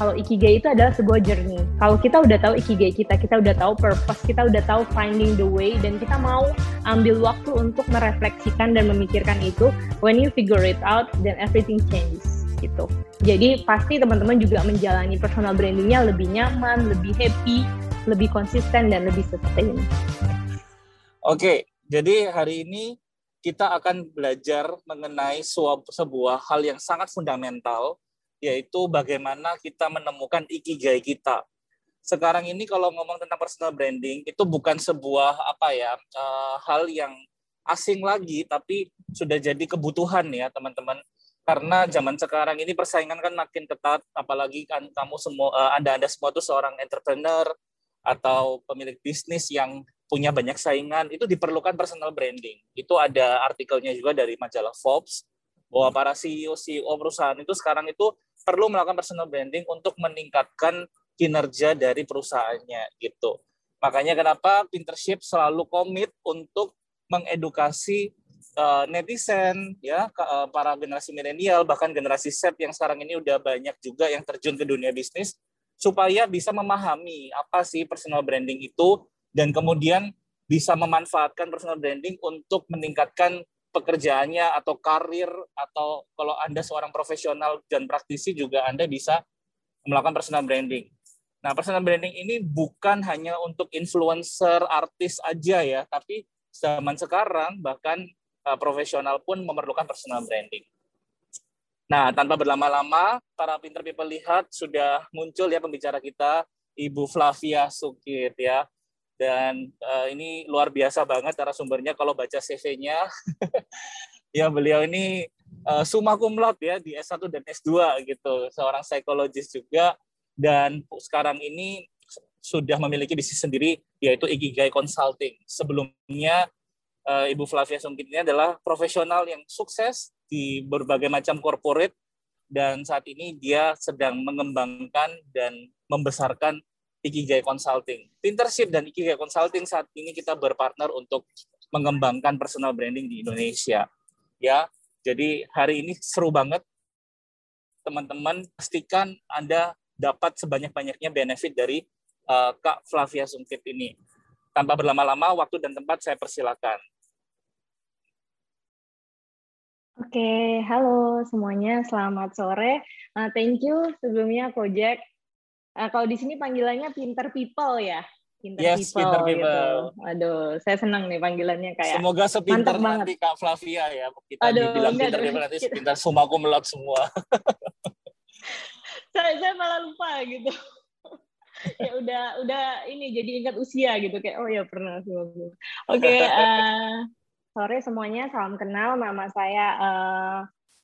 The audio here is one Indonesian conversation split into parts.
kalau ikigai itu adalah sebuah journey. Kalau kita udah tahu ikigai kita, kita udah tahu purpose, kita udah tahu finding the way, dan kita mau ambil waktu untuk merefleksikan dan memikirkan itu, when you figure it out, then everything changes gitu. Jadi pasti teman-teman juga menjalani personal brandingnya lebih nyaman, lebih happy, lebih konsisten dan lebih sustain. Oke, jadi hari ini kita akan belajar mengenai sebuah hal yang sangat fundamental, yaitu bagaimana kita menemukan ikigai kita. Sekarang ini kalau ngomong tentang personal branding, itu bukan sebuah apa ya uh, hal yang asing lagi, tapi sudah jadi kebutuhan ya teman-teman. Karena zaman sekarang ini persaingan kan makin ketat, apalagi kan kamu semua, uh, anda anda semua itu seorang entrepreneur atau pemilik bisnis yang punya banyak saingan, itu diperlukan personal branding. Itu ada artikelnya juga dari majalah Forbes bahwa para CEO CEO perusahaan itu sekarang itu perlu melakukan personal branding untuk meningkatkan kinerja dari perusahaannya gitu. Makanya kenapa Pintership selalu komit untuk mengedukasi uh, netizen ya uh, para generasi milenial bahkan generasi Z yang sekarang ini udah banyak juga yang terjun ke dunia bisnis supaya bisa memahami apa sih personal branding itu dan kemudian bisa memanfaatkan personal branding untuk meningkatkan pekerjaannya atau karir atau kalau Anda seorang profesional dan praktisi juga Anda bisa melakukan personal branding. Nah, personal branding ini bukan hanya untuk influencer, artis aja ya, tapi zaman sekarang bahkan uh, profesional pun memerlukan personal branding. Nah, tanpa berlama-lama, para pinter people lihat sudah muncul ya pembicara kita, Ibu Flavia Sukit ya dan uh, ini luar biasa banget cara sumbernya kalau baca CV-nya. ya beliau ini uh, summa cum laude ya di S1 dan S2 gitu, seorang psikologis juga dan sekarang ini sudah memiliki bisnis sendiri yaitu Ikigai Consulting. Sebelumnya uh, Ibu Flavia Sungkit ini adalah profesional yang sukses di berbagai macam corporate dan saat ini dia sedang mengembangkan dan membesarkan Ikigai Consulting. Pintership dan Ikigai Consulting saat ini kita berpartner untuk mengembangkan personal branding di Indonesia. Ya, jadi hari ini seru banget. Teman-teman, pastikan Anda dapat sebanyak-banyaknya benefit dari uh, Kak Flavia Sungkit ini. Tanpa berlama-lama, waktu dan tempat saya persilakan. Oke, halo semuanya, selamat sore. Uh, thank you sebelumnya Kojek Uh, kalau di sini panggilannya pinter people ya. Pinter yes, people, pinter people. Gitu. Aduh, saya senang nih panggilannya kayak. Semoga sepinter nanti Kak Flavia ya. Kita Aduh, dibilang enggak, pinter people nanti sepinter sumaku melot semua. saya saya malah lupa gitu. ya udah udah ini jadi ingat usia gitu kayak oh ya pernah Oke, okay, uh, eh, sore semuanya, salam kenal. Nama saya uh,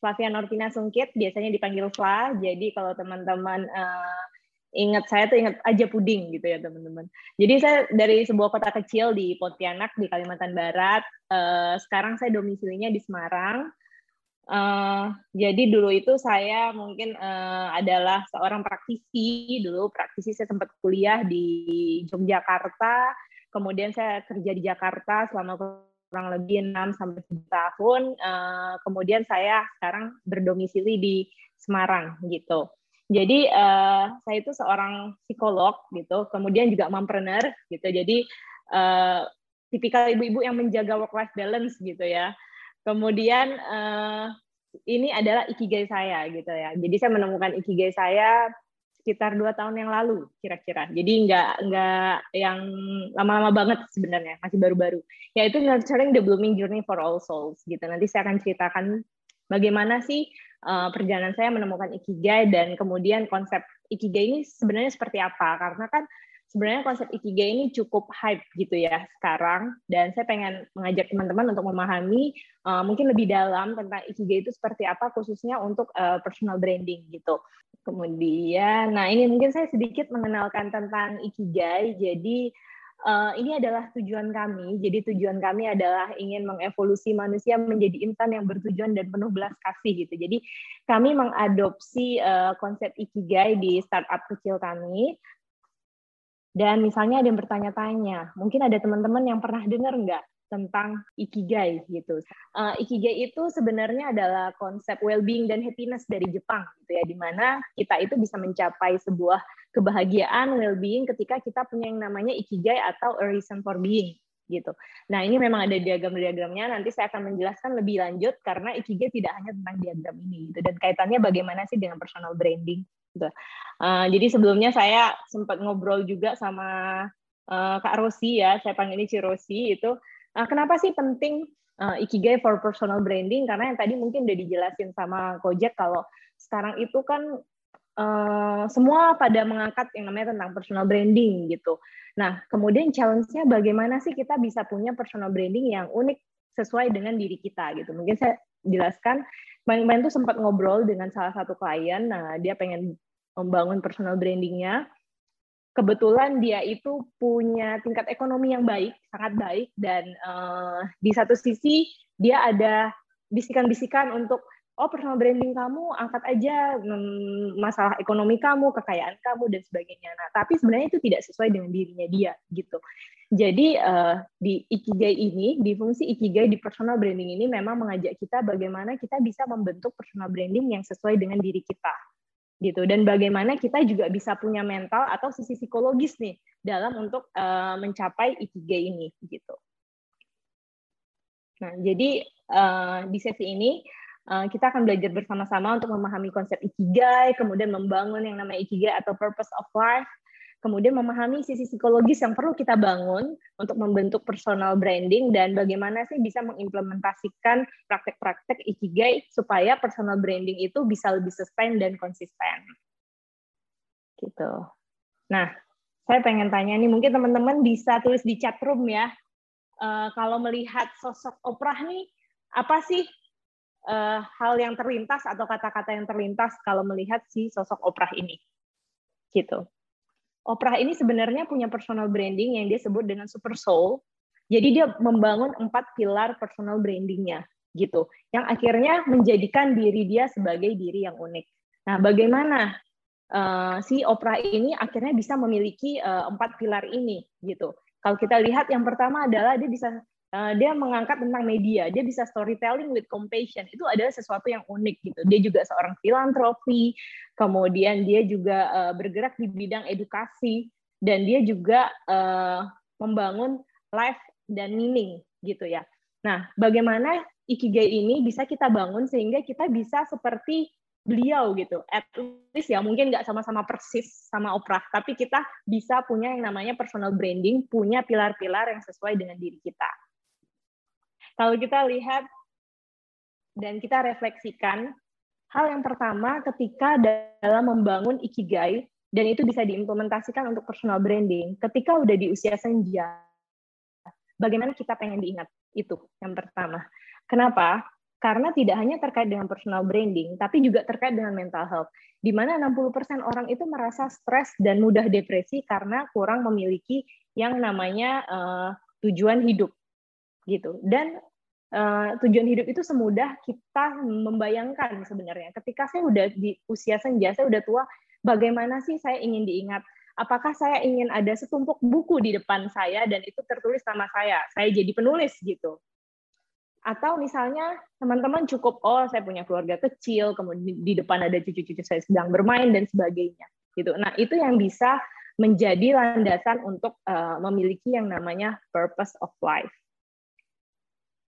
Flavia Nortina Sungkit, biasanya dipanggil Fla. Jadi kalau teman-teman uh, ingat saya tuh ingat aja puding gitu ya teman-teman. Jadi saya dari sebuah kota kecil di Pontianak di Kalimantan Barat. Uh, sekarang saya domisilinya di Semarang. Uh, jadi dulu itu saya mungkin uh, adalah seorang praktisi dulu praktisi saya sempat kuliah di Yogyakarta kemudian saya kerja di Jakarta selama kurang lebih 6 sampai 7 tahun uh, kemudian saya sekarang berdomisili di Semarang gitu jadi uh, saya itu seorang psikolog gitu, kemudian juga mompreneur gitu. Jadi uh, tipikal ibu-ibu yang menjaga work life balance gitu ya. Kemudian uh, ini adalah ikigai saya gitu ya. Jadi saya menemukan ikigai saya sekitar dua tahun yang lalu kira-kira. Jadi nggak nggak yang lama-lama banget sebenarnya, masih baru-baru. Yaitu nurturing the blooming journey for all souls gitu. Nanti saya akan ceritakan bagaimana sih uh, perjalanan saya menemukan ikigai dan kemudian konsep ikigai ini sebenarnya seperti apa karena kan sebenarnya konsep ikigai ini cukup hype gitu ya sekarang dan saya pengen mengajak teman-teman untuk memahami uh, mungkin lebih dalam tentang ikigai itu seperti apa khususnya untuk uh, personal branding gitu. Kemudian nah ini mungkin saya sedikit mengenalkan tentang ikigai. Jadi uh, ini adalah tujuan kami. Jadi tujuan kami adalah ingin mengevolusi manusia menjadi insan yang bertujuan dan penuh belas kasih gitu. Jadi kami mengadopsi uh, konsep ikigai di startup kecil kami. Dan misalnya ada yang bertanya-tanya, mungkin ada teman-teman yang pernah dengar nggak tentang ikigai gitu. Uh, ikigai itu sebenarnya adalah konsep well-being dan happiness dari Jepang gitu ya, di mana kita itu bisa mencapai sebuah kebahagiaan well-being ketika kita punya yang namanya ikigai atau a reason for being gitu. Nah ini memang ada diagram-diagramnya. Nanti saya akan menjelaskan lebih lanjut karena ikigai tidak hanya tentang diagram ini gitu dan kaitannya bagaimana sih dengan personal branding. Gitu. Uh, jadi sebelumnya saya sempat ngobrol juga sama uh, Kak Rosi ya, saya panggil ini Cirosi itu Nah, kenapa sih penting uh, ikigai for personal branding? Karena yang tadi mungkin udah dijelasin sama Kojek kalau sekarang itu kan uh, semua pada mengangkat yang namanya tentang personal branding gitu. Nah, kemudian challenge-nya bagaimana sih kita bisa punya personal branding yang unik sesuai dengan diri kita gitu. Mungkin saya jelaskan, kemarin tuh sempat ngobrol dengan salah satu klien, nah dia pengen membangun personal brandingnya, kebetulan dia itu punya tingkat ekonomi yang baik, sangat baik, dan uh, di satu sisi dia ada bisikan-bisikan untuk oh personal branding kamu angkat aja mm, masalah ekonomi kamu, kekayaan kamu dan sebagainya. Nah, tapi sebenarnya itu tidak sesuai dengan dirinya dia gitu. Jadi uh, di ikigai ini, di fungsi ikigai di personal branding ini memang mengajak kita bagaimana kita bisa membentuk personal branding yang sesuai dengan diri kita gitu dan bagaimana kita juga bisa punya mental atau sisi psikologis nih dalam untuk uh, mencapai ikigai ini gitu. Nah, jadi uh, di sesi ini uh, kita akan belajar bersama-sama untuk memahami konsep ikigai, kemudian membangun yang namanya ikigai atau purpose of life, kemudian memahami sisi psikologis yang perlu kita bangun untuk membentuk personal branding dan bagaimana sih bisa mengimplementasikan praktek-praktek ikigai supaya personal branding itu bisa lebih sustain dan konsisten. Gitu. Nah, saya pengen tanya nih, mungkin teman-teman bisa tulis di chat room ya. Uh, kalau melihat sosok Oprah nih, apa sih uh, hal yang terlintas atau kata-kata yang terlintas kalau melihat si sosok Oprah ini? Gitu. Oprah ini sebenarnya punya personal branding yang dia sebut dengan super soul. Jadi dia membangun empat pilar personal brandingnya gitu, yang akhirnya menjadikan diri dia sebagai diri yang unik. Nah, bagaimana uh, si Oprah ini akhirnya bisa memiliki uh, empat pilar ini gitu? Kalau kita lihat yang pertama adalah dia bisa uh, dia mengangkat tentang media, dia bisa storytelling with compassion. Itu adalah sesuatu yang unik gitu. Dia juga seorang filantropi, kemudian dia juga uh, bergerak di bidang edukasi dan dia juga uh, membangun life dan meaning gitu ya. Nah, bagaimana ikigai ini bisa kita bangun sehingga kita bisa seperti beliau gitu. At least ya mungkin nggak sama-sama persis sama Oprah, tapi kita bisa punya yang namanya personal branding, punya pilar-pilar yang sesuai dengan diri kita. Kalau kita lihat dan kita refleksikan, hal yang pertama ketika dalam membangun ikigai, dan itu bisa diimplementasikan untuk personal branding, ketika udah di usia senja, bagaimana kita pengen diingat? Itu yang pertama. Kenapa? Karena tidak hanya terkait dengan personal branding, tapi juga terkait dengan mental health. Di mana 60% orang itu merasa stres dan mudah depresi karena kurang memiliki yang namanya uh, tujuan hidup gitu. Dan uh, tujuan hidup itu semudah kita membayangkan sebenarnya. Ketika saya udah di usia senja, saya udah tua, bagaimana sih saya ingin diingat? Apakah saya ingin ada setumpuk buku di depan saya dan itu tertulis nama saya, saya jadi penulis gitu. Atau misalnya teman-teman cukup, oh saya punya keluarga kecil, kemudian di depan ada cucu-cucu saya sedang bermain dan sebagainya. gitu. Nah itu yang bisa menjadi landasan untuk uh, memiliki yang namanya purpose of life.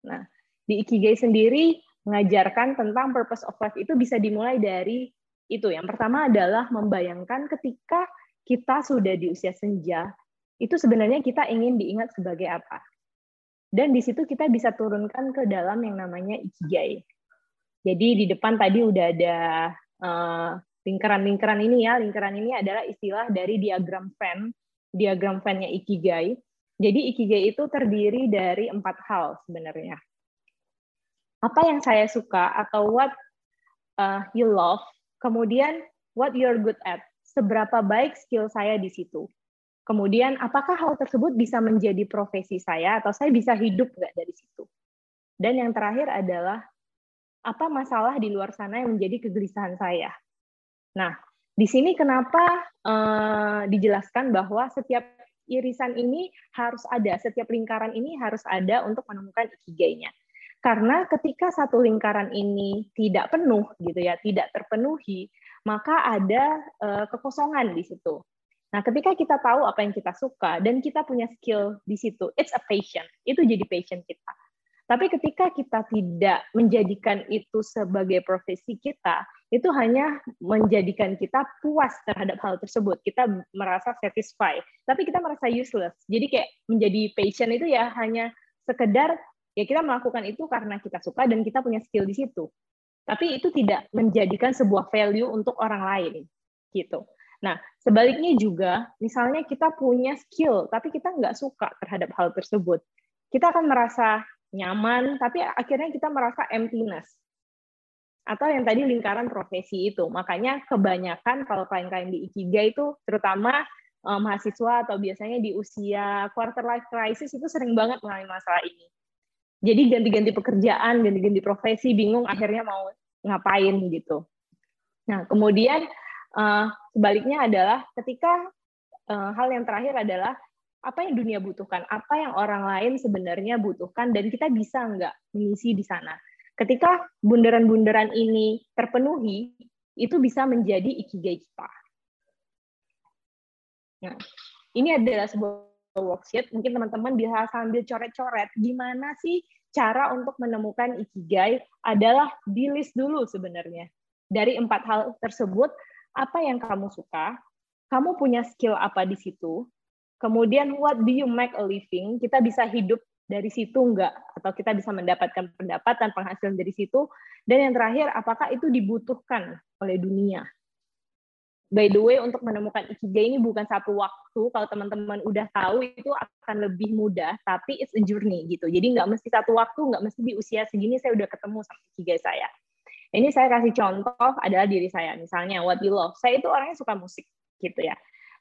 Nah, di Ikigai sendiri mengajarkan tentang purpose of life itu bisa dimulai dari itu. Yang pertama adalah membayangkan ketika kita sudah di usia senja, itu sebenarnya kita ingin diingat sebagai apa. Dan di situ kita bisa turunkan ke dalam yang namanya Ikigai. Jadi di depan tadi udah ada uh, lingkaran-lingkaran ini ya. Lingkaran ini adalah istilah dari diagram Venn, diagram Venn-nya Ikigai. Jadi ikigai itu terdiri dari empat hal sebenarnya. Apa yang saya suka atau what uh, you love, kemudian what you're good at, seberapa baik skill saya di situ. Kemudian apakah hal tersebut bisa menjadi profesi saya atau saya bisa hidup nggak dari situ. Dan yang terakhir adalah apa masalah di luar sana yang menjadi kegelisahan saya. Nah, di sini kenapa uh, dijelaskan bahwa setiap irisan ini harus ada, setiap lingkaran ini harus ada untuk menemukan ikigainya. Karena ketika satu lingkaran ini tidak penuh gitu ya, tidak terpenuhi, maka ada uh, kekosongan di situ. Nah, ketika kita tahu apa yang kita suka dan kita punya skill di situ, it's a passion. Itu jadi passion kita. Tapi ketika kita tidak menjadikan itu sebagai profesi kita, itu hanya menjadikan kita puas terhadap hal tersebut. Kita merasa satisfied, tapi kita merasa useless. Jadi kayak menjadi passion itu ya hanya sekedar ya kita melakukan itu karena kita suka dan kita punya skill di situ. Tapi itu tidak menjadikan sebuah value untuk orang lain gitu. Nah, sebaliknya juga, misalnya kita punya skill, tapi kita nggak suka terhadap hal tersebut. Kita akan merasa nyaman, tapi akhirnya kita merasa emptiness. Atau yang tadi lingkaran profesi itu. Makanya kebanyakan kalau klien-klien di Ikigai itu, terutama um, mahasiswa atau biasanya di usia quarter life crisis itu sering banget mengalami masalah ini. Jadi ganti-ganti pekerjaan, ganti-ganti profesi, bingung akhirnya mau ngapain gitu. Nah, kemudian Uh, sebaliknya adalah ketika uh, hal yang terakhir adalah apa yang dunia butuhkan, apa yang orang lain sebenarnya butuhkan, dan kita bisa nggak mengisi di sana. Ketika bundaran-bundaran ini terpenuhi, itu bisa menjadi ikigai kita. Nah, ini adalah sebuah worksheet. Mungkin teman-teman bisa sambil coret-coret gimana sih cara untuk menemukan ikigai adalah di list dulu sebenarnya. Dari empat hal tersebut, apa yang kamu suka, kamu punya skill apa di situ, kemudian what do you make a living, kita bisa hidup dari situ enggak, atau kita bisa mendapatkan pendapatan penghasilan dari situ, dan yang terakhir, apakah itu dibutuhkan oleh dunia. By the way, untuk menemukan ikigai ini bukan satu waktu, kalau teman-teman udah tahu itu akan lebih mudah, tapi it's a journey gitu. Jadi nggak mesti satu waktu, nggak mesti di usia segini saya udah ketemu sama ikigai saya. Ini saya kasih contoh adalah diri saya. Misalnya what you love. Saya itu orangnya suka musik gitu ya.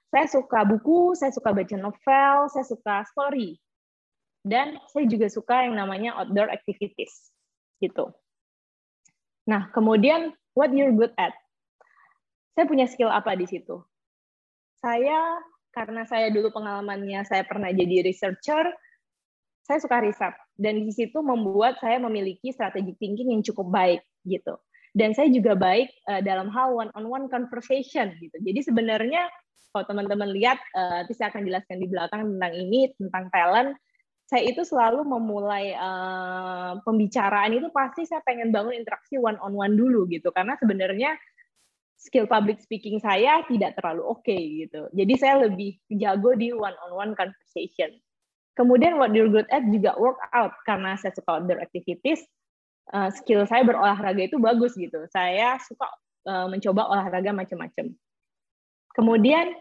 Saya suka buku, saya suka baca novel, saya suka story. Dan saya juga suka yang namanya outdoor activities gitu. Nah, kemudian what you're good at. Saya punya skill apa di situ? Saya karena saya dulu pengalamannya saya pernah jadi researcher, saya suka riset dan di situ membuat saya memiliki strategi thinking yang cukup baik gitu. Dan saya juga baik uh, dalam hal one on one conversation gitu. Jadi sebenarnya kalau teman-teman lihat uh, nanti saya akan jelaskan di belakang tentang ini tentang talent saya itu selalu memulai uh, pembicaraan itu pasti saya pengen bangun interaksi one on one dulu gitu karena sebenarnya skill public speaking saya tidak terlalu oke okay, gitu. Jadi saya lebih jago di one on one conversation. Kemudian what you're good at juga workout karena saya suka outdoor activities. Uh, skill saya berolahraga itu bagus gitu. Saya suka uh, mencoba olahraga macam-macam. Kemudian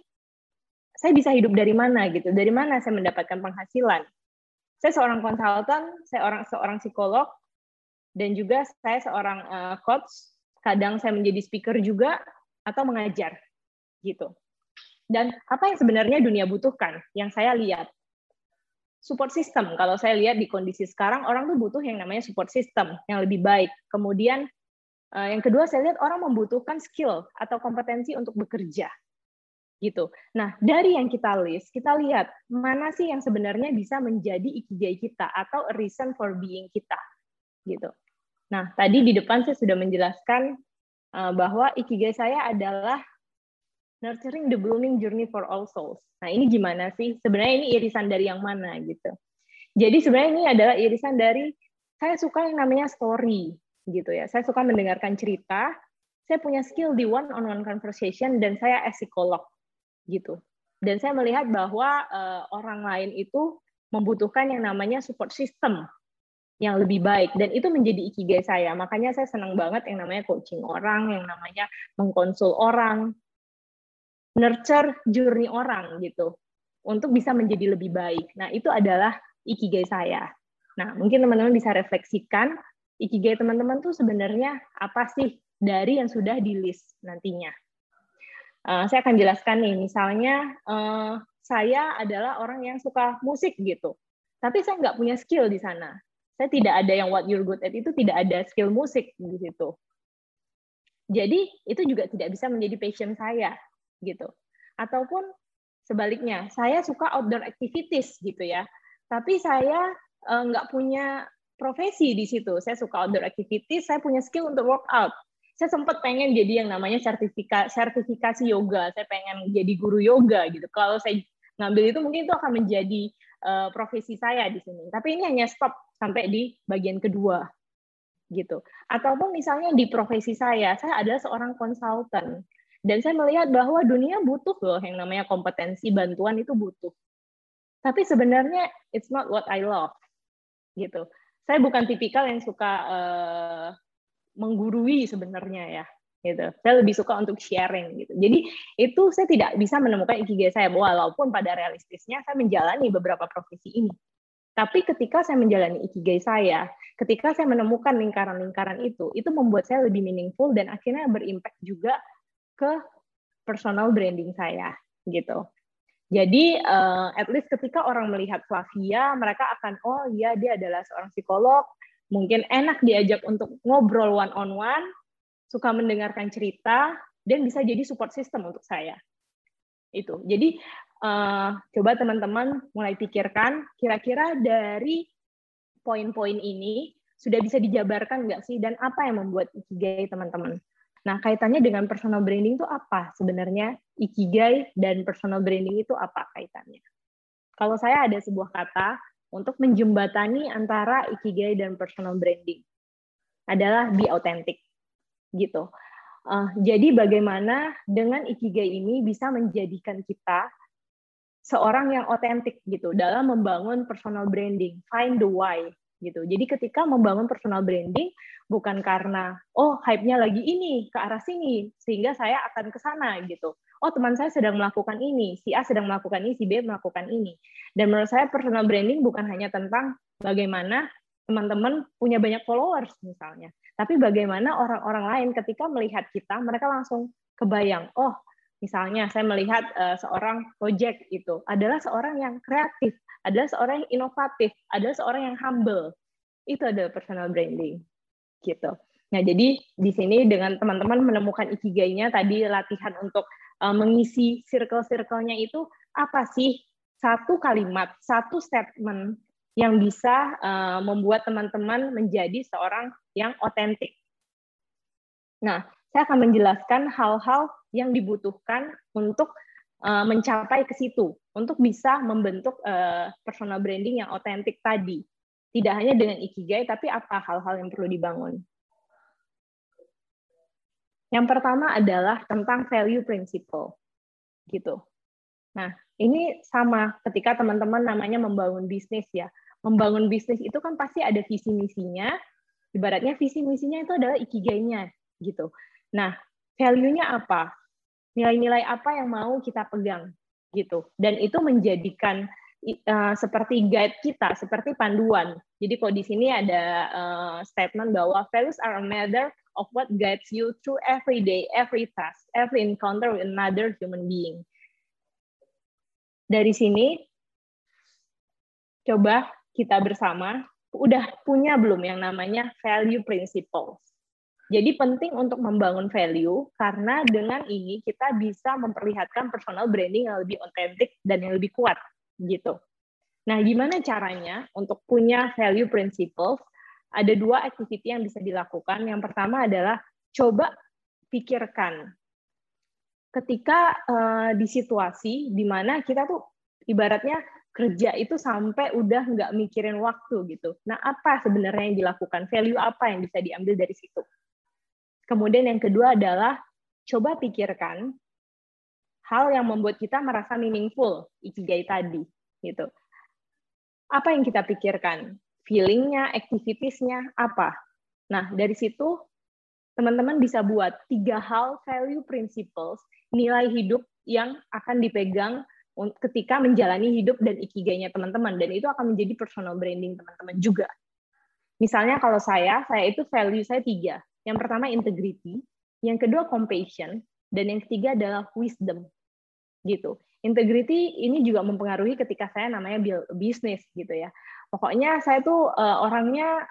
saya bisa hidup dari mana gitu? Dari mana saya mendapatkan penghasilan? Saya seorang konsultan, saya orang seorang psikolog, dan juga saya seorang uh, coach. Kadang saya menjadi speaker juga atau mengajar gitu. Dan apa yang sebenarnya dunia butuhkan? Yang saya lihat support system. Kalau saya lihat di kondisi sekarang, orang tuh butuh yang namanya support system yang lebih baik. Kemudian uh, yang kedua saya lihat orang membutuhkan skill atau kompetensi untuk bekerja. Gitu. Nah, dari yang kita list, kita lihat mana sih yang sebenarnya bisa menjadi ikigai kita atau reason for being kita. Gitu. Nah, tadi di depan saya sudah menjelaskan uh, bahwa ikigai saya adalah Nurturing the Blooming Journey for All Souls. Nah, ini gimana sih? Sebenarnya ini irisan dari yang mana gitu. Jadi sebenarnya ini adalah irisan dari saya suka yang namanya story gitu ya. Saya suka mendengarkan cerita. Saya punya skill di one on one conversation dan saya as psikolog gitu. Dan saya melihat bahwa uh, orang lain itu membutuhkan yang namanya support system yang lebih baik dan itu menjadi ikigai saya. Makanya saya senang banget yang namanya coaching orang, yang namanya mengkonsul orang, nurture journey orang gitu untuk bisa menjadi lebih baik. Nah, itu adalah ikigai saya. Nah, mungkin teman-teman bisa refleksikan ikigai teman-teman tuh sebenarnya apa sih dari yang sudah di list nantinya. Uh, saya akan jelaskan nih, misalnya uh, saya adalah orang yang suka musik gitu, tapi saya nggak punya skill di sana. Saya tidak ada yang what you're good at itu tidak ada skill musik di situ. Jadi itu juga tidak bisa menjadi passion saya gitu. Ataupun sebaliknya, saya suka outdoor activities gitu ya. Tapi saya uh, nggak punya profesi di situ. Saya suka outdoor activities, saya punya skill untuk workout. Saya sempat pengen jadi yang namanya sertifikasi sertifikasi yoga. Saya pengen jadi guru yoga gitu. Kalau saya ngambil itu mungkin itu akan menjadi uh, profesi saya di sini. Tapi ini hanya stop sampai di bagian kedua gitu. Ataupun misalnya di profesi saya, saya adalah seorang konsultan dan saya melihat bahwa dunia butuh loh yang namanya kompetensi bantuan itu butuh. Tapi sebenarnya it's not what I love gitu. Saya bukan tipikal yang suka uh, menggurui sebenarnya ya gitu. Saya lebih suka untuk sharing gitu. Jadi itu saya tidak bisa menemukan ikigai saya walaupun pada realistisnya saya menjalani beberapa profesi ini. Tapi ketika saya menjalani ikigai saya, ketika saya menemukan lingkaran-lingkaran itu, itu membuat saya lebih meaningful dan akhirnya berimpact juga ke personal branding saya gitu. Jadi uh, at least ketika orang melihat Flavia, mereka akan oh iya dia adalah seorang psikolog, mungkin enak diajak untuk ngobrol one on one, suka mendengarkan cerita dan bisa jadi support system untuk saya. Itu. Jadi uh, coba teman-teman mulai pikirkan kira-kira dari poin-poin ini sudah bisa dijabarkan nggak sih dan apa yang membuat ikigai teman-teman? Nah, kaitannya dengan personal branding itu apa sebenarnya ikigai dan personal branding itu apa kaitannya? Kalau saya ada sebuah kata untuk menjembatani antara ikigai dan personal branding adalah be authentic gitu. Uh, jadi bagaimana dengan ikigai ini bisa menjadikan kita seorang yang otentik gitu dalam membangun personal branding, find the why gitu. Jadi ketika membangun personal branding bukan karena oh hype-nya lagi ini ke arah sini sehingga saya akan ke sana gitu. Oh teman saya sedang melakukan ini, si A sedang melakukan ini, si B melakukan ini. Dan menurut saya personal branding bukan hanya tentang bagaimana teman-teman punya banyak followers misalnya, tapi bagaimana orang-orang lain ketika melihat kita mereka langsung kebayang, oh Misalnya saya melihat uh, seorang project itu adalah seorang yang kreatif, adalah seorang yang inovatif, adalah seorang yang humble. Itu adalah personal branding. Gitu. Nah, jadi di sini dengan teman-teman menemukan ikigainya tadi latihan untuk uh, mengisi circle-circle-nya itu apa sih satu kalimat, satu statement yang bisa uh, membuat teman-teman menjadi seorang yang otentik. Nah, saya akan menjelaskan hal-hal yang dibutuhkan untuk uh, mencapai ke situ, untuk bisa membentuk uh, personal branding yang otentik tadi. Tidak hanya dengan ikigai, tapi apa hal-hal yang perlu dibangun. Yang pertama adalah tentang value principle. Gitu. Nah, ini sama ketika teman-teman namanya membangun bisnis ya. Membangun bisnis itu kan pasti ada visi misinya. Ibaratnya visi misinya itu adalah ikigainya gitu. Nah, value-nya apa? Nilai-nilai apa yang mau kita pegang gitu. Dan itu menjadikan uh, seperti guide kita, seperti panduan. Jadi kalau di sini ada uh, statement bahwa values are a matter of what guides you through every day, every task, every encounter with another human being. Dari sini, coba kita bersama udah punya belum yang namanya value principles. Jadi penting untuk membangun value karena dengan ini kita bisa memperlihatkan personal branding yang lebih otentik dan yang lebih kuat gitu. Nah, gimana caranya untuk punya value principles? Ada dua activity yang bisa dilakukan. Yang pertama adalah coba pikirkan ketika uh, di situasi di mana kita tuh ibaratnya kerja itu sampai udah nggak mikirin waktu gitu. Nah, apa sebenarnya yang dilakukan? Value apa yang bisa diambil dari situ? Kemudian yang kedua adalah coba pikirkan hal yang membuat kita merasa meaningful, ikigai tadi, gitu. Apa yang kita pikirkan? Feelingnya, activitiesnya, apa? Nah, dari situ teman-teman bisa buat tiga hal value principles, nilai hidup yang akan dipegang ketika menjalani hidup dan ikigainya teman-teman. Dan itu akan menjadi personal branding teman-teman juga. Misalnya kalau saya, saya itu value saya tiga. Yang pertama integrity, yang kedua compassion, dan yang ketiga adalah wisdom. Gitu. Integrity ini juga mempengaruhi ketika saya namanya bisnis gitu ya. Pokoknya saya tuh uh, orangnya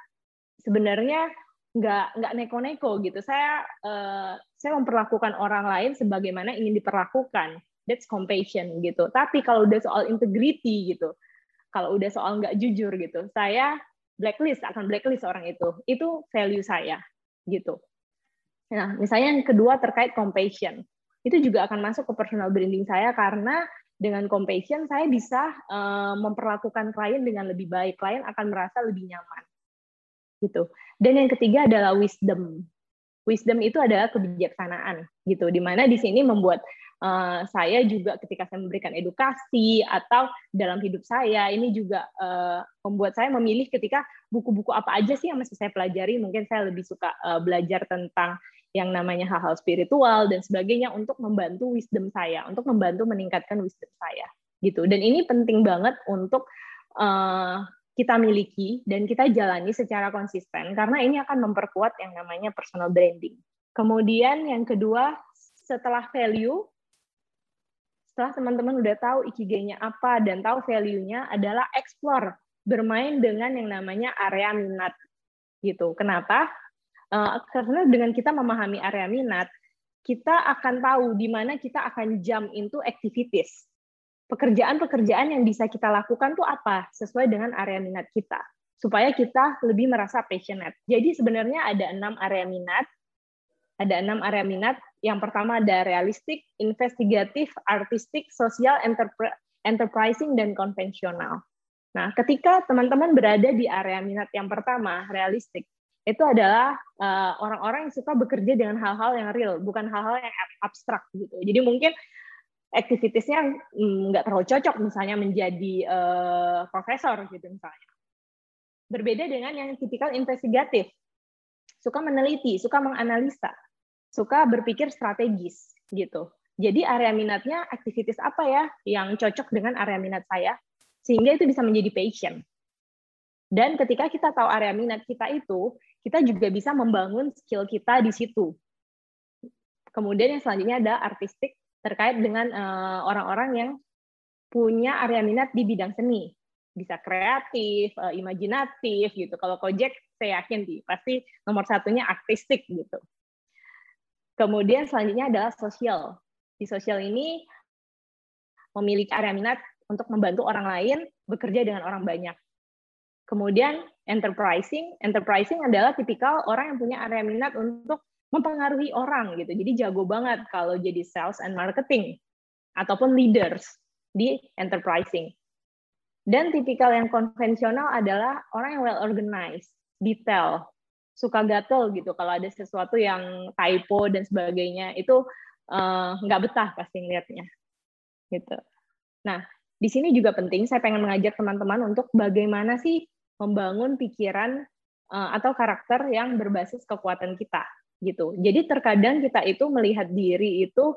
sebenarnya nggak nggak neko-neko gitu. Saya uh, saya memperlakukan orang lain sebagaimana ingin diperlakukan that's compassion gitu. Tapi kalau udah soal integrity gitu, kalau udah soal nggak jujur gitu, saya blacklist akan blacklist orang itu. Itu value saya gitu. Nah, misalnya yang kedua terkait compassion. Itu juga akan masuk ke personal branding saya karena dengan compassion saya bisa uh, memperlakukan klien dengan lebih baik. Klien akan merasa lebih nyaman. Gitu. Dan yang ketiga adalah wisdom. Wisdom itu adalah kebijaksanaan gitu. Di mana di sini membuat uh, saya juga ketika saya memberikan edukasi atau dalam hidup saya ini juga uh, membuat saya memilih ketika buku-buku apa aja sih yang masih saya pelajari. Mungkin saya lebih suka uh, belajar tentang yang namanya hal-hal spiritual dan sebagainya untuk membantu wisdom saya, untuk membantu meningkatkan wisdom saya, gitu. Dan ini penting banget untuk kita miliki dan kita jalani secara konsisten karena ini akan memperkuat yang namanya personal branding. Kemudian yang kedua, setelah value, setelah teman-teman udah tahu ikigai-nya apa dan tahu value-nya adalah explore, bermain dengan yang namanya area minat. Gitu. Kenapa? Uh, karena dengan kita memahami area minat, kita akan tahu di mana kita akan jump into activities. Pekerjaan-pekerjaan yang bisa kita lakukan tuh apa sesuai dengan area minat kita supaya kita lebih merasa passionate. Jadi sebenarnya ada enam area minat. Ada enam area minat. Yang pertama ada realistik, investigatif, artistik, sosial, enterprising, dan konvensional. Nah, ketika teman-teman berada di area minat yang pertama, realistik, itu adalah uh, orang-orang yang suka bekerja dengan hal-hal yang real, bukan hal-hal yang abstrak gitu. Jadi mungkin aktivitasnya mm, nggak terlalu cocok misalnya menjadi uh, profesor gitu misalnya. Berbeda dengan yang tipikal investigatif, suka meneliti, suka menganalisa, suka berpikir strategis gitu. Jadi area minatnya aktivitas apa ya yang cocok dengan area minat saya, sehingga itu bisa menjadi passion. Dan ketika kita tahu area minat kita itu, kita juga bisa membangun skill kita di situ. Kemudian yang selanjutnya ada artistik terkait dengan eh, orang-orang yang punya area minat di bidang seni. Bisa kreatif, uh, imajinatif gitu. Kalau Kojek saya yakin sih pasti nomor satunya artistik gitu. Kemudian selanjutnya adalah sosial. Di sosial ini memiliki area minat untuk membantu orang lain bekerja dengan orang banyak. Kemudian enterprising, enterprising adalah tipikal orang yang punya area minat untuk mempengaruhi orang gitu. Jadi jago banget kalau jadi sales and marketing ataupun leaders di enterprising. Dan tipikal yang konvensional adalah orang yang well organized, detail, suka gatel gitu. Kalau ada sesuatu yang typo dan sebagainya itu eh, nggak uh, betah pasti ngeliatnya. Gitu. Nah, di sini juga penting saya pengen mengajak teman-teman untuk bagaimana sih membangun pikiran uh, atau karakter yang berbasis kekuatan kita gitu. Jadi terkadang kita itu melihat diri itu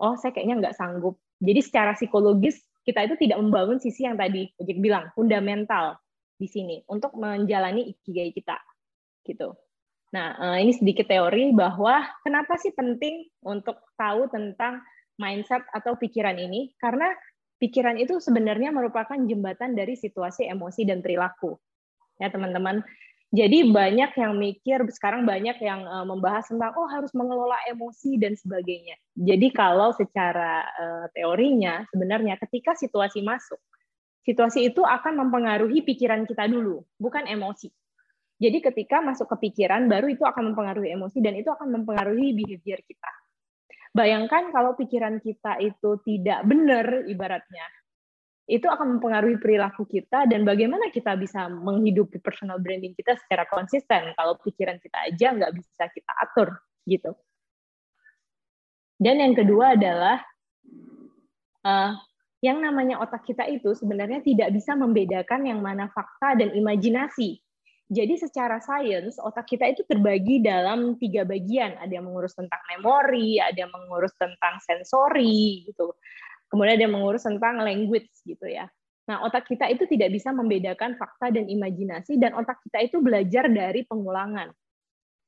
oh saya kayaknya nggak sanggup. Jadi secara psikologis kita itu tidak membangun sisi yang tadi Ojek bilang fundamental di sini untuk menjalani ikigai kita gitu. Nah, uh, ini sedikit teori bahwa kenapa sih penting untuk tahu tentang mindset atau pikiran ini? Karena pikiran itu sebenarnya merupakan jembatan dari situasi emosi dan perilaku ya teman-teman. Jadi banyak yang mikir sekarang banyak yang uh, membahas tentang oh harus mengelola emosi dan sebagainya. Jadi kalau secara uh, teorinya sebenarnya ketika situasi masuk, situasi itu akan mempengaruhi pikiran kita dulu, bukan emosi. Jadi ketika masuk ke pikiran baru itu akan mempengaruhi emosi dan itu akan mempengaruhi behavior kita. Bayangkan kalau pikiran kita itu tidak benar ibaratnya, itu akan mempengaruhi perilaku kita dan bagaimana kita bisa menghidupi personal branding kita secara konsisten kalau pikiran kita aja nggak bisa kita atur gitu. Dan yang kedua adalah uh, yang namanya otak kita itu sebenarnya tidak bisa membedakan yang mana fakta dan imajinasi. Jadi secara sains otak kita itu terbagi dalam tiga bagian. Ada yang mengurus tentang memori, ada yang mengurus tentang sensori, gitu kemudian dia mengurus tentang language gitu ya. Nah, otak kita itu tidak bisa membedakan fakta dan imajinasi dan otak kita itu belajar dari pengulangan.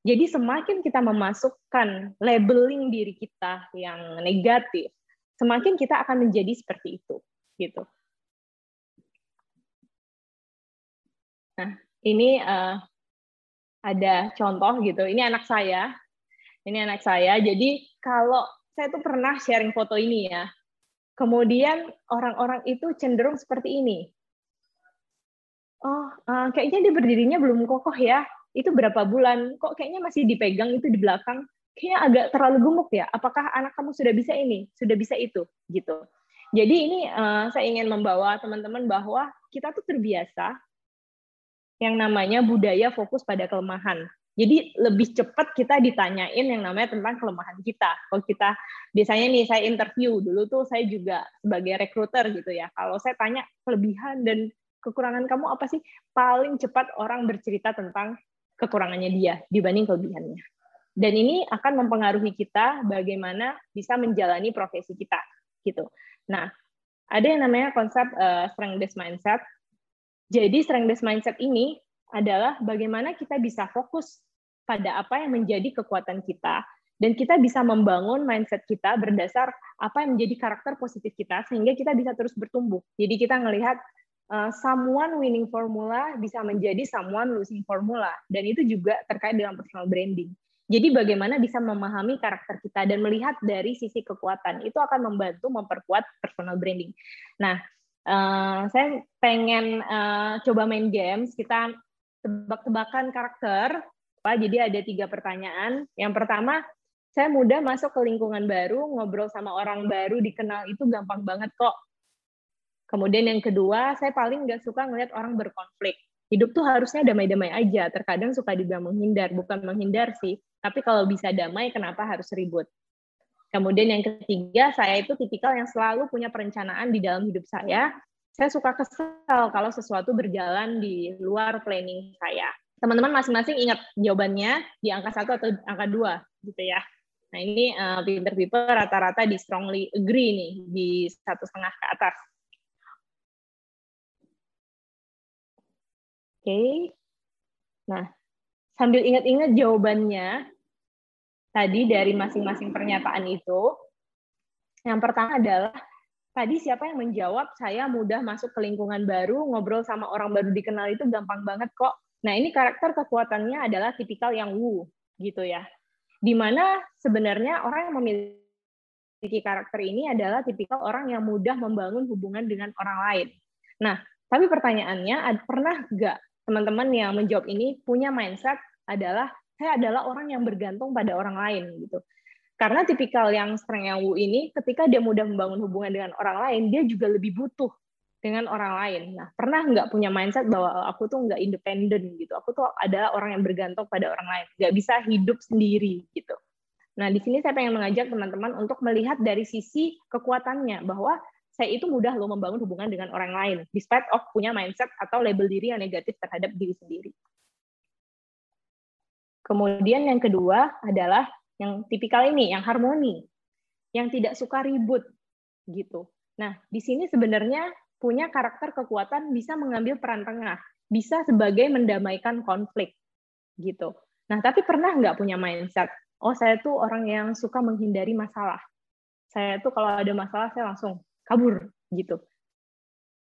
Jadi semakin kita memasukkan labeling diri kita yang negatif, semakin kita akan menjadi seperti itu, gitu. Nah, ini uh, ada contoh gitu. Ini anak saya. Ini anak saya. Jadi kalau saya tuh pernah sharing foto ini ya kemudian orang-orang itu cenderung seperti ini. Oh, uh, kayaknya dia berdirinya belum kokoh ya. Itu berapa bulan? Kok kayaknya masih dipegang itu di belakang? Kayaknya agak terlalu gemuk ya. Apakah anak kamu sudah bisa ini? Sudah bisa itu? Gitu. Jadi ini uh, saya ingin membawa teman-teman bahwa kita tuh terbiasa yang namanya budaya fokus pada kelemahan. Jadi lebih cepat kita ditanyain yang namanya tentang kelemahan kita. Kalau kita biasanya nih saya interview dulu tuh saya juga sebagai rekruter gitu ya. Kalau saya tanya kelebihan dan kekurangan kamu apa sih? Paling cepat orang bercerita tentang kekurangannya dia dibanding kelebihannya. Dan ini akan mempengaruhi kita bagaimana bisa menjalani profesi kita gitu. Nah, ada yang namanya konsep uh, strength based mindset. Jadi strength based mindset ini adalah bagaimana kita bisa fokus pada apa yang menjadi kekuatan kita dan kita bisa membangun mindset kita berdasar apa yang menjadi karakter positif kita sehingga kita bisa terus bertumbuh. Jadi kita melihat uh, someone winning formula bisa menjadi someone losing formula dan itu juga terkait dengan personal branding. Jadi bagaimana bisa memahami karakter kita dan melihat dari sisi kekuatan itu akan membantu memperkuat personal branding. Nah, uh, saya pengen uh, coba main games. Kita tebak-tebakan karakter jadi ada tiga pertanyaan. Yang pertama, saya mudah masuk ke lingkungan baru, ngobrol sama orang baru, dikenal itu gampang banget kok. Kemudian yang kedua, saya paling nggak suka ngeliat orang berkonflik. Hidup tuh harusnya damai-damai aja. Terkadang suka dibilang menghindar, bukan menghindar sih. Tapi kalau bisa damai, kenapa harus ribut? Kemudian yang ketiga, saya itu tipikal yang selalu punya perencanaan di dalam hidup saya. Saya suka kesal kalau sesuatu berjalan di luar planning saya teman-teman masing-masing ingat jawabannya di angka satu atau angka dua gitu ya. Nah ini uh, pinter people rata-rata di strongly agree nih di satu setengah ke atas. Oke. Okay. Nah sambil ingat-ingat jawabannya tadi dari masing-masing pernyataan itu, yang pertama adalah tadi siapa yang menjawab saya mudah masuk ke lingkungan baru, ngobrol sama orang baru dikenal itu gampang banget kok Nah, ini karakter kekuatannya adalah tipikal yang Wu, gitu ya. Di mana sebenarnya orang yang memiliki karakter ini adalah tipikal orang yang mudah membangun hubungan dengan orang lain. Nah, tapi pertanyaannya, pernah nggak teman-teman yang menjawab ini punya mindset adalah saya adalah orang yang bergantung pada orang lain gitu. Karena tipikal yang strength yang Wu ini, ketika dia mudah membangun hubungan dengan orang lain, dia juga lebih butuh dengan orang lain. Nah, pernah nggak punya mindset bahwa oh, aku tuh nggak independen gitu. Aku tuh adalah orang yang bergantung pada orang lain, nggak bisa hidup sendiri gitu. Nah, di sini saya pengen mengajak teman-teman untuk melihat dari sisi kekuatannya bahwa saya itu mudah loh membangun hubungan dengan orang lain, despite of punya mindset atau label diri yang negatif terhadap diri sendiri. Kemudian yang kedua adalah yang tipikal ini, yang harmoni, yang tidak suka ribut gitu. Nah, di sini sebenarnya punya karakter kekuatan bisa mengambil peran tengah, bisa sebagai mendamaikan konflik gitu. Nah, tapi pernah nggak punya mindset, oh saya tuh orang yang suka menghindari masalah. Saya tuh kalau ada masalah saya langsung kabur gitu.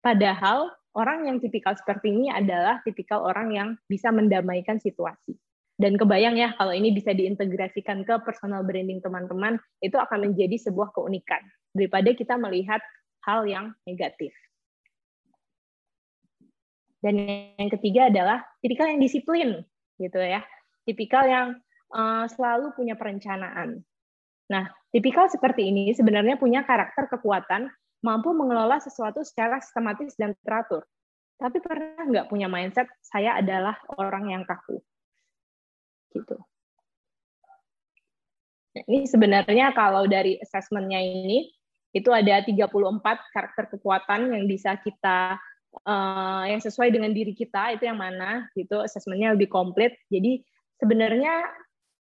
Padahal orang yang tipikal seperti ini adalah tipikal orang yang bisa mendamaikan situasi. Dan kebayang ya kalau ini bisa diintegrasikan ke personal branding teman-teman, itu akan menjadi sebuah keunikan daripada kita melihat hal yang negatif. Dan yang ketiga adalah tipikal yang disiplin, gitu ya. Tipikal yang uh, selalu punya perencanaan. Nah, tipikal seperti ini sebenarnya punya karakter kekuatan, mampu mengelola sesuatu secara sistematis dan teratur. Tapi pernah nggak punya mindset, saya adalah orang yang kaku. Gitu. Nah, ini sebenarnya kalau dari assessment-nya ini, itu ada 34 karakter kekuatan yang bisa kita uh, yang sesuai dengan diri kita itu yang mana gitu. Asesmennya lebih komplit. Jadi sebenarnya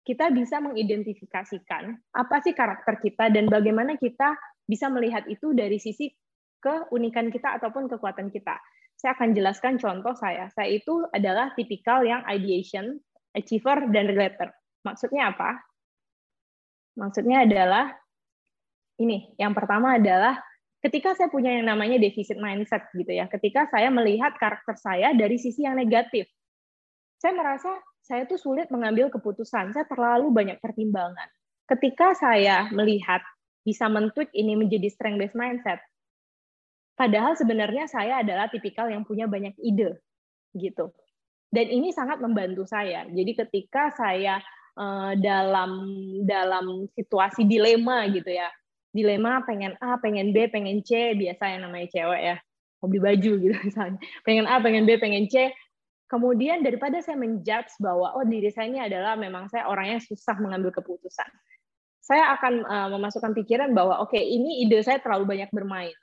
kita bisa mengidentifikasikan apa sih karakter kita dan bagaimana kita bisa melihat itu dari sisi keunikan kita ataupun kekuatan kita. Saya akan jelaskan contoh saya. Saya itu adalah tipikal yang ideation achiever dan relator maksudnya apa maksudnya adalah ini yang pertama adalah ketika saya punya yang namanya defisit mindset gitu ya, ketika saya melihat karakter saya dari sisi yang negatif, saya merasa saya tuh sulit mengambil keputusan, saya terlalu banyak pertimbangan. Ketika saya melihat bisa mentweak ini menjadi strength based mindset. Padahal sebenarnya saya adalah tipikal yang punya banyak ide gitu. Dan ini sangat membantu saya. Jadi ketika saya uh, dalam dalam situasi dilema gitu ya, dilema pengen A, pengen B, pengen C, biasa yang namanya cewek ya, mau beli baju gitu misalnya, pengen A, pengen B, pengen C, kemudian daripada saya menjudge bahwa oh diri saya ini adalah memang saya orangnya susah mengambil keputusan. Saya akan uh, memasukkan pikiran bahwa oke okay, ini ide saya terlalu banyak bermain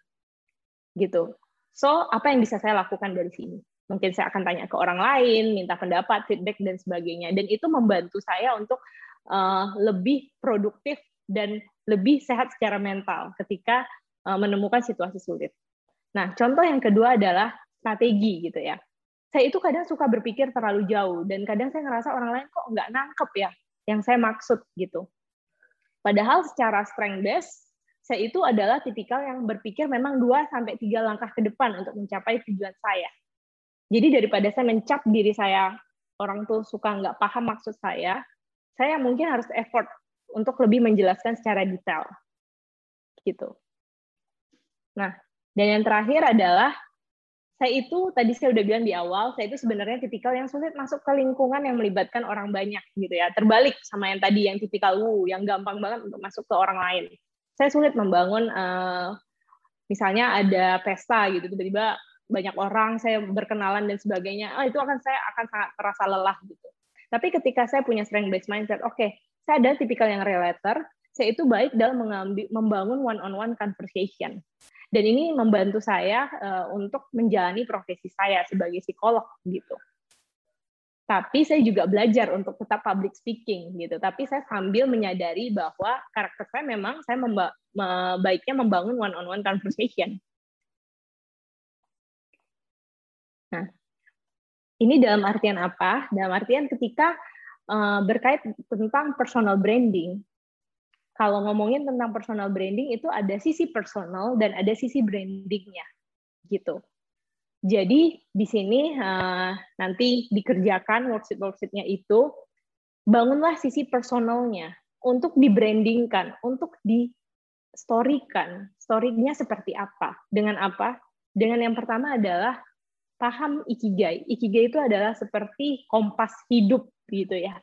gitu. So apa yang bisa saya lakukan dari sini mungkin saya akan tanya ke orang lain minta pendapat feedback dan sebagainya dan itu membantu saya untuk uh, lebih produktif dan lebih sehat secara mental ketika uh, menemukan situasi sulit nah contoh yang kedua adalah strategi gitu ya saya itu kadang suka berpikir terlalu jauh dan kadang saya ngerasa orang lain kok nggak nangkep ya yang saya maksud gitu. Padahal secara strength base saya itu adalah tipikal yang berpikir memang 2 sampai 3 langkah ke depan untuk mencapai tujuan saya. Jadi daripada saya mencap diri saya orang tuh suka nggak paham maksud saya, saya mungkin harus effort untuk lebih menjelaskan secara detail. Gitu. Nah, dan yang terakhir adalah saya itu tadi saya udah bilang di awal, saya itu sebenarnya tipikal yang sulit masuk ke lingkungan yang melibatkan orang banyak gitu ya. Terbalik sama yang tadi yang tipikal wu, yang gampang banget untuk masuk ke orang lain. Saya sulit membangun uh, misalnya ada pesta gitu tiba-tiba banyak orang saya berkenalan dan sebagainya. Oh, itu akan saya akan sangat terasa lelah gitu. Tapi ketika saya punya strength based mindset, oke, okay, saya ada tipikal yang relator, saya itu baik dalam mengambil, membangun one on one conversation dan ini membantu saya uh, untuk menjalani profesi saya sebagai psikolog gitu. Tapi saya juga belajar untuk tetap public speaking gitu. Tapi saya sambil menyadari bahwa karakter saya memang saya memba baiknya membangun one on one conversation. Nah, ini dalam artian apa? Dalam artian ketika uh, berkait tentang personal branding, kalau ngomongin tentang personal branding itu ada sisi personal dan ada sisi brandingnya gitu. Jadi di sini uh, nanti dikerjakan worksheet worksheetnya itu bangunlah sisi personalnya untuk dibrandingkan, untuk di storykan. Storynya seperti apa? Dengan apa? Dengan yang pertama adalah paham ikigai. Ikigai itu adalah seperti kompas hidup gitu ya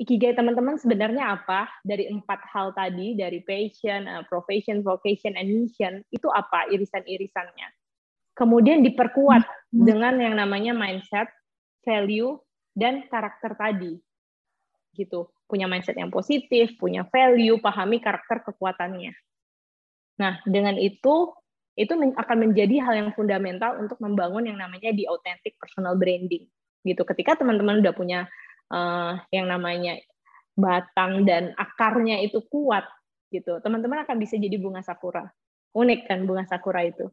Ikigai teman-teman sebenarnya apa? Dari empat hal tadi, dari passion, uh, profession, vocation, and mission, itu apa irisan-irisannya? Kemudian diperkuat hmm. dengan yang namanya mindset, value, dan karakter tadi. Gitu. Punya mindset yang positif, punya value, pahami karakter kekuatannya. Nah, dengan itu itu akan menjadi hal yang fundamental untuk membangun yang namanya di authentic personal branding. Gitu. Ketika teman-teman udah punya uh, yang namanya batang dan akarnya itu kuat gitu, teman-teman akan bisa jadi bunga sakura. Unik kan bunga sakura itu.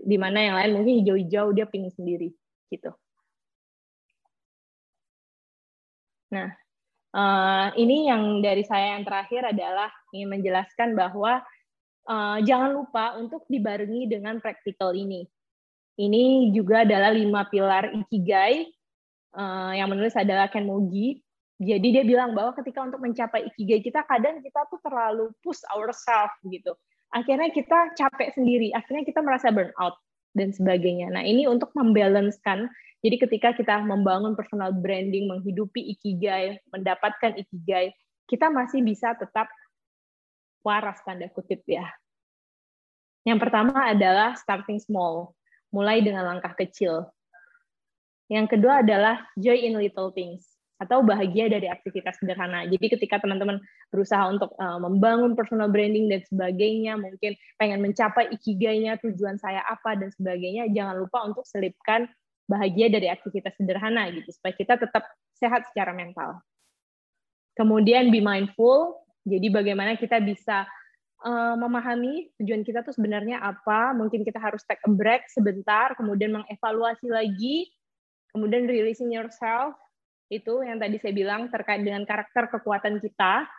Di mana yang lain mungkin hijau-hijau dia pink sendiri gitu. Nah, uh, ini yang dari saya yang terakhir adalah ingin menjelaskan bahwa uh, jangan lupa untuk dibarengi dengan praktikal ini. Ini juga adalah lima pilar ikigai uh, yang menulis adalah Ken Mogi. Jadi dia bilang bahwa ketika untuk mencapai ikigai kita kadang kita tuh terlalu push ourselves gitu. Akhirnya kita capek sendiri, akhirnya kita merasa burnout dan sebagainya. Nah, ini untuk membalancekan jadi ketika kita membangun personal branding, menghidupi ikigai, mendapatkan ikigai, kita masih bisa tetap waras tanda kutip ya. Yang pertama adalah starting small, mulai dengan langkah kecil. Yang kedua adalah joy in little things atau bahagia dari aktivitas sederhana. Jadi ketika teman-teman berusaha untuk uh, membangun personal branding dan sebagainya, mungkin pengen mencapai ikigainya, tujuan saya apa dan sebagainya, jangan lupa untuk selipkan bahagia dari aktivitas sederhana gitu supaya kita tetap sehat secara mental. Kemudian be mindful, jadi bagaimana kita bisa uh, memahami tujuan kita tuh sebenarnya apa, mungkin kita harus take a break sebentar, kemudian mengevaluasi lagi Kemudian releasing yourself itu yang tadi saya bilang terkait dengan karakter kekuatan kita.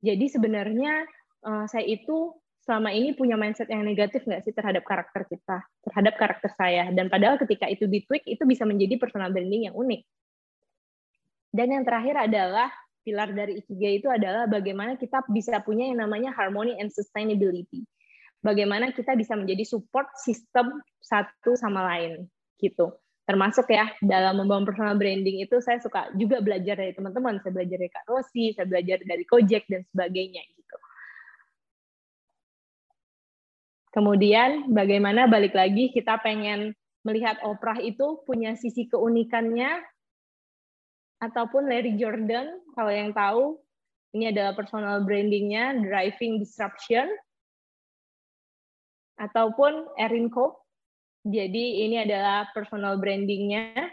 Jadi sebenarnya uh, saya itu selama ini punya mindset yang negatif nggak sih terhadap karakter kita, terhadap karakter saya. Dan padahal ketika itu ditweak, itu bisa menjadi personal branding yang unik. Dan yang terakhir adalah pilar dari Ikigai itu adalah bagaimana kita bisa punya yang namanya harmony and sustainability. Bagaimana kita bisa menjadi support sistem satu sama lain gitu. Termasuk ya dalam membangun personal branding itu saya suka juga belajar dari teman-teman, saya belajar dari Kak Rosi, saya belajar dari Kojek dan sebagainya gitu. Kemudian bagaimana balik lagi kita pengen melihat Oprah itu punya sisi keunikannya ataupun Larry Jordan kalau yang tahu ini adalah personal brandingnya driving disruption. Ataupun Erin Cope jadi ini adalah personal brandingnya.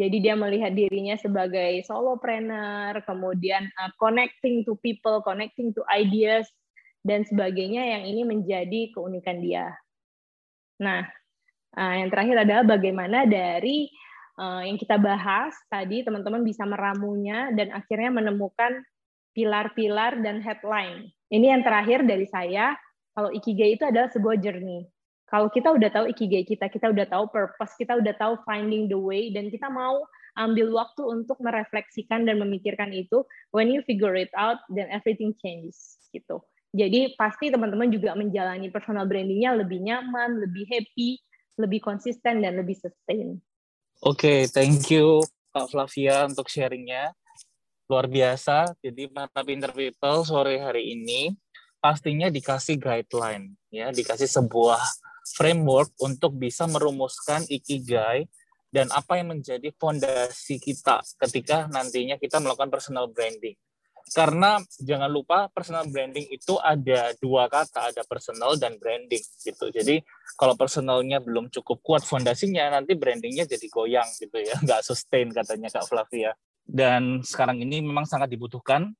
Jadi dia melihat dirinya sebagai solopreneur kemudian uh, connecting to people connecting to ideas dan sebagainya yang ini menjadi keunikan dia. Nah uh, yang terakhir adalah bagaimana dari uh, yang kita bahas tadi teman-teman bisa meramunya dan akhirnya menemukan pilar-pilar dan headline. Ini yang terakhir dari saya. Kalau ikigai itu adalah sebuah journey. Kalau kita udah tahu ikigai kita, kita udah tahu purpose, kita udah tahu finding the way, dan kita mau ambil waktu untuk merefleksikan dan memikirkan itu, when you figure it out, then everything changes. gitu. Jadi pasti teman-teman juga menjalani personal brandingnya lebih nyaman, lebih happy, lebih konsisten, dan lebih sustain. Oke, okay, thank you Kak Flavia untuk sharingnya. Luar biasa. Jadi mata pinter people sore hari ini pastinya dikasih guideline, ya, dikasih sebuah framework untuk bisa merumuskan ikigai dan apa yang menjadi fondasi kita ketika nantinya kita melakukan personal branding. Karena jangan lupa personal branding itu ada dua kata, ada personal dan branding gitu. Jadi kalau personalnya belum cukup kuat fondasinya, nanti brandingnya jadi goyang gitu ya, nggak sustain katanya Kak Flavia. Dan sekarang ini memang sangat dibutuhkan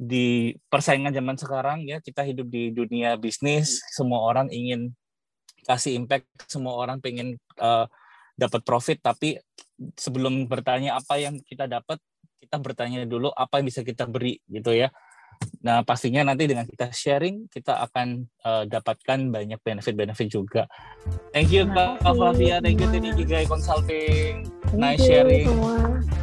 di persaingan zaman sekarang ya kita hidup di dunia bisnis, semua orang ingin kasih impact, semua orang pengen uh, dapat profit, tapi sebelum bertanya apa yang kita dapat, kita bertanya dulu apa yang bisa kita beri gitu ya. Nah, pastinya nanti dengan kita sharing, kita akan uh, dapatkan banyak benefit-benefit juga. Thank you, Kak Flavia. Thank you, Tini Gigai Consulting. Nice sharing. Semua.